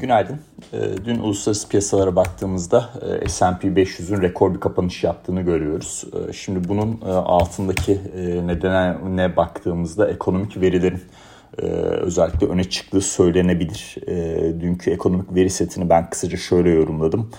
Günaydın. Ee, dün uluslararası piyasalara baktığımızda e, S&P 500'ün rekor bir kapanış yaptığını görüyoruz. Ee, şimdi bunun e, altındaki e, nedene baktığımızda ekonomik verilerin özellikle öne çıktığı söylenebilir. Dünkü ekonomik veri setini ben kısaca şöyle yorumladım.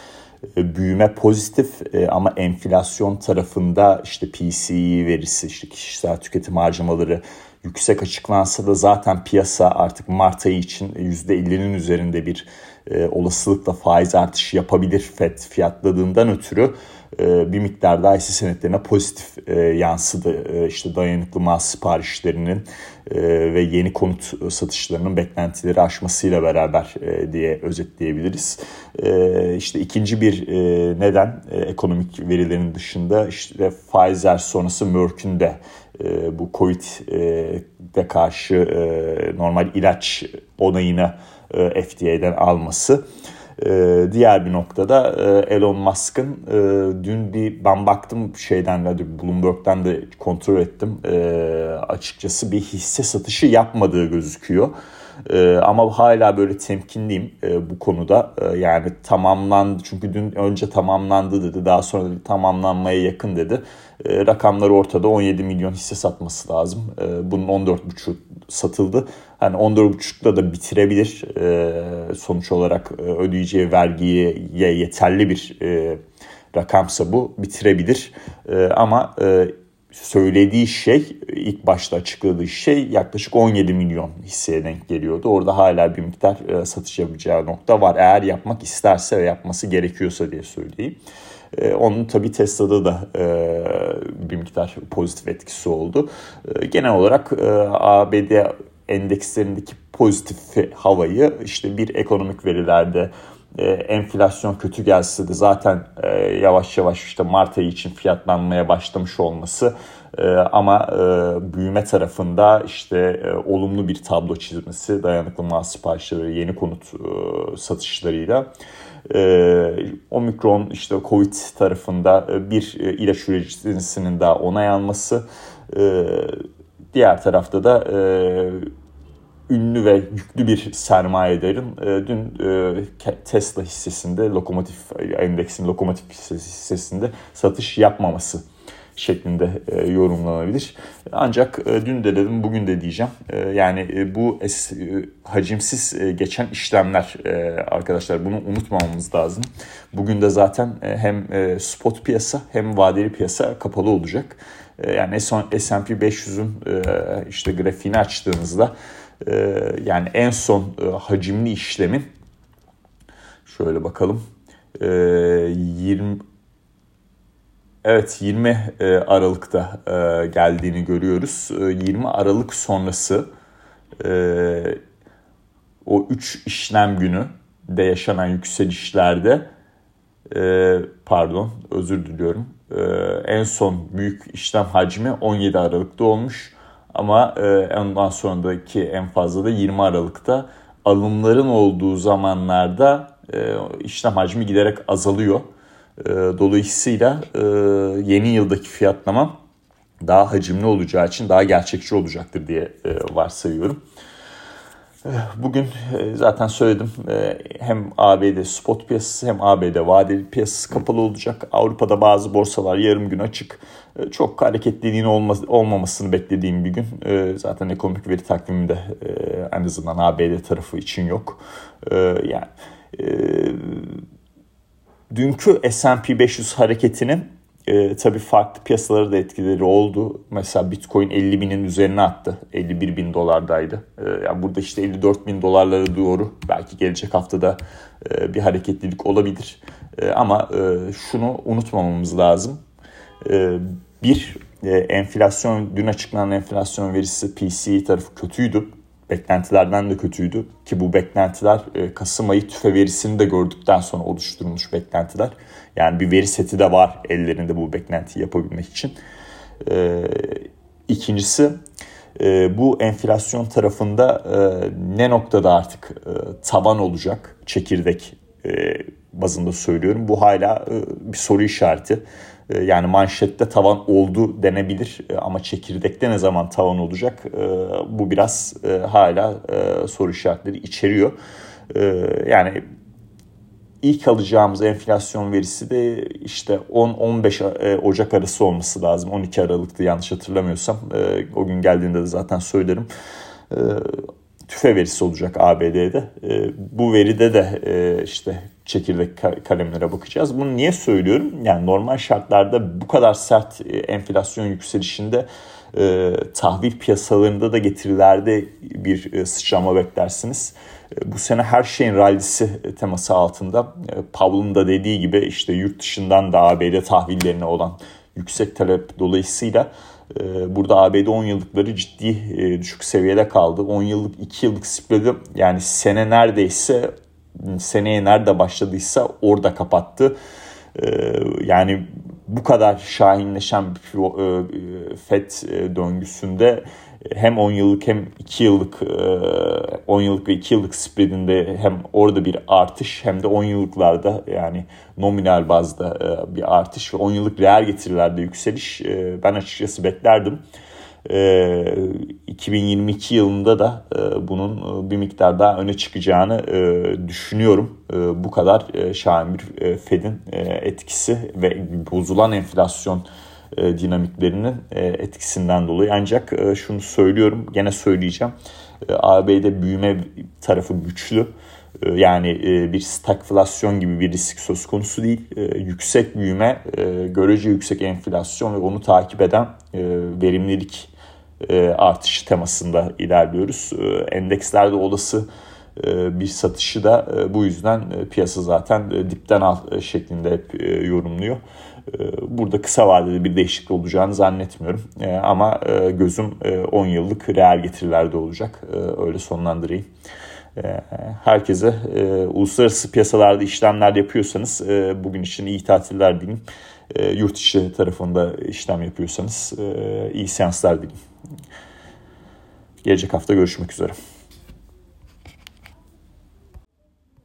Büyüme pozitif ama enflasyon tarafında işte PCE verisi, işte kişisel tüketim harcamaları yüksek açıklansa da zaten piyasa artık Mart ayı için %50'nin üzerinde bir e, olasılıkla faiz artışı yapabilir FED fiyatladığından ötürü e, bir miktar daha hisse senetlerine pozitif e, yansıdı. E, işte dayanıklı mal siparişlerinin e, ve yeni konut satışlarının beklentileri aşmasıyla beraber e, diye özetleyebiliriz. E, işte ikinci bir e, neden e, ekonomik verilerin dışında işte Pfizer sonrası Merck'ün de e, bu Covid'e karşı e, normal ilaç onayını e, FDA'den alması. E, diğer bir noktada e, Elon Musk'ın dün bir ben baktım şeyden de Bloomberg'den de kontrol ettim. Açıkçası bir hisse satışı yapmadığı gözüküyor. E, ama hala böyle temkinliyim e, bu konuda. E, yani tamamlandı çünkü dün önce tamamlandı dedi. Daha sonra dedi tamamlanmaya yakın dedi. E, rakamlar ortada 17 milyon hisse satması lazım. E, bunun 14,5 satıldı. Hani 14,5'da da bitirebilir. E, sonuç olarak e, ödeyeceği vergiye yeterli bir e, rakamsa bu bitirebilir. E, ama e, söylediği şey ilk başta açıkladığı şey yaklaşık 17 milyon hisseye denk geliyordu. Orada hala bir miktar e, satış yapacağı nokta var. Eğer yapmak isterse ve yapması gerekiyorsa diye söyleyeyim. E, onun tabi Tesla'da da e, bir miktar pozitif etkisi oldu. Genel olarak ABD endekslerindeki pozitif havayı işte bir ekonomik verilerde e, enflasyon kötü gelse de zaten e, yavaş yavaş işte Mart ayı için fiyatlanmaya başlamış olması e, ama e, büyüme tarafında işte e, olumlu bir tablo çizmesi dayanıklı mal siparişleri yeni konut e, satışlarıyla e, omikron işte Covid tarafında e, bir e, ilaç üreticisinin daha onay alması e, diğer tarafta da e, ünlü ve yüklü bir sermayedarın e, dün e, Tesla hissesinde lokomotif endeksin lokomotif hissesinde satış yapmaması şeklinde e, yorumlanabilir. Ancak e, dün de dedim bugün de diyeceğim. E, yani e, bu es, e, hacimsiz e, geçen işlemler e, arkadaşlar bunu unutmamamız lazım. Bugün de zaten e, hem e, spot piyasa hem vadeli piyasa kapalı olacak. E, yani S&P 500'ün e, işte grafiğini açtığınızda e, yani en son e, hacimli işlemin şöyle bakalım e, 20 Evet 20 e, Aralık'ta e, geldiğini görüyoruz. 20 e, Aralık sonrası o 3 işlem günü de yaşanan yükselişlerde pardon özür diliyorum en son büyük işlem hacmi 17 Aralık'ta olmuş ama ondan sonraki en fazla da 20 Aralık'ta alımların olduğu zamanlarda işlem hacmi giderek azalıyor. Ee, dolayısıyla e, yeni yıldaki fiyatlamam daha hacimli olacağı için daha gerçekçi olacaktır diye e, varsayıyorum. Ee, bugün e, zaten söyledim hem ABD spot piyasası hem ABD vadeli piyasası kapalı olacak. Avrupa'da bazı borsalar yarım gün açık. Çok hareketliliğin olmamasını beklediğim bir gün. Zaten ekonomik veri takviminde en azından ABD tarafı için yok. Yani dünkü S&P 500 hareketinin e, tabii farklı piyasalara da etkileri oldu. Mesela Bitcoin 50 binin üzerine attı. 51 bin dolardaydı. E, yani burada işte 54 bin dolarlara doğru belki gelecek haftada e, bir hareketlilik olabilir. E, ama e, şunu unutmamamız lazım. E, bir e, enflasyon, dün açıklanan enflasyon verisi PCE tarafı kötüydü beklentilerden de kötüydü. Ki bu beklentiler e, Kasım ayı tüfe verisini de gördükten sonra oluşturulmuş beklentiler. Yani bir veri seti de var ellerinde bu beklentiyi yapabilmek için. E, ikincisi e, bu enflasyon tarafında ne noktada artık taban olacak çekirdek bazında söylüyorum. Bu hala bir soru işareti. Ee, yani manşette tavan oldu denebilir ama çekirdekte ne zaman tavan olacak bu biraz e, hala e, soru işaretleri içeriyor. Yani ilk alacağımız enflasyon verisi de işte 10-15 Ocak arası olması lazım. 12 Aralık'tı yanlış hatırlamıyorsam. O gün geldiğinde de zaten söylerim tüfe verisi olacak ABD'de. E, bu veride de e, işte çekirdek kalemlere bakacağız. Bunu niye söylüyorum? Yani normal şartlarda bu kadar sert e, enflasyon yükselişinde e, tahvil piyasalarında da getirilerde bir e, sıçrama beklersiniz. E, bu sene her şeyin rallisi teması altında e, Powell'ın da dediği gibi işte yurt dışından da ABD tahvillerine olan yüksek talep dolayısıyla ee, burada ABD 10 yıllıkları ciddi e, düşük seviyede kaldı. 10 yıllık 2 yıllık spread'i yani sene neredeyse seneye nerede başladıysa orada kapattı. Ee, yani bu kadar şahinleşen bir e, FED e, döngüsünde hem 10 yıllık hem 2 yıllık 10 yıllık ve 2 yıllık spreadinde hem orada bir artış hem de 10 yıllıklarda yani nominal bazda bir artış ve 10 yıllık reel getirilerde yükseliş ben açıkçası beklerdim. 2022 yılında da bunun bir miktar daha öne çıkacağını düşünüyorum. Bu kadar şahin bir Fed'in etkisi ve bozulan enflasyon e, dinamiklerinin e, etkisinden dolayı. Ancak e, şunu söylüyorum, gene söyleyeceğim. E, AB'de büyüme tarafı güçlü. yani bir stagflasyon gibi bir risk söz konusu değil. yüksek büyüme, görece yüksek enflasyon ve onu takip eden verimlilik artışı temasında ilerliyoruz. endekslerde olası bir satışı da bu yüzden piyasa zaten dipten al şeklinde hep yorumluyor. Burada kısa vadede bir değişiklik olacağını zannetmiyorum. Ama e, gözüm 10 e, yıllık reel getirilerde olacak. Öyle sonlandırayım. Herkese e, uluslararası piyasalarda işlemler yapıyorsanız bugün için iyi tatiller dileyim. Yurt içi tarafında işlem yapıyorsanız iyi seanslar dileyim. Gelecek hafta görüşmek üzere.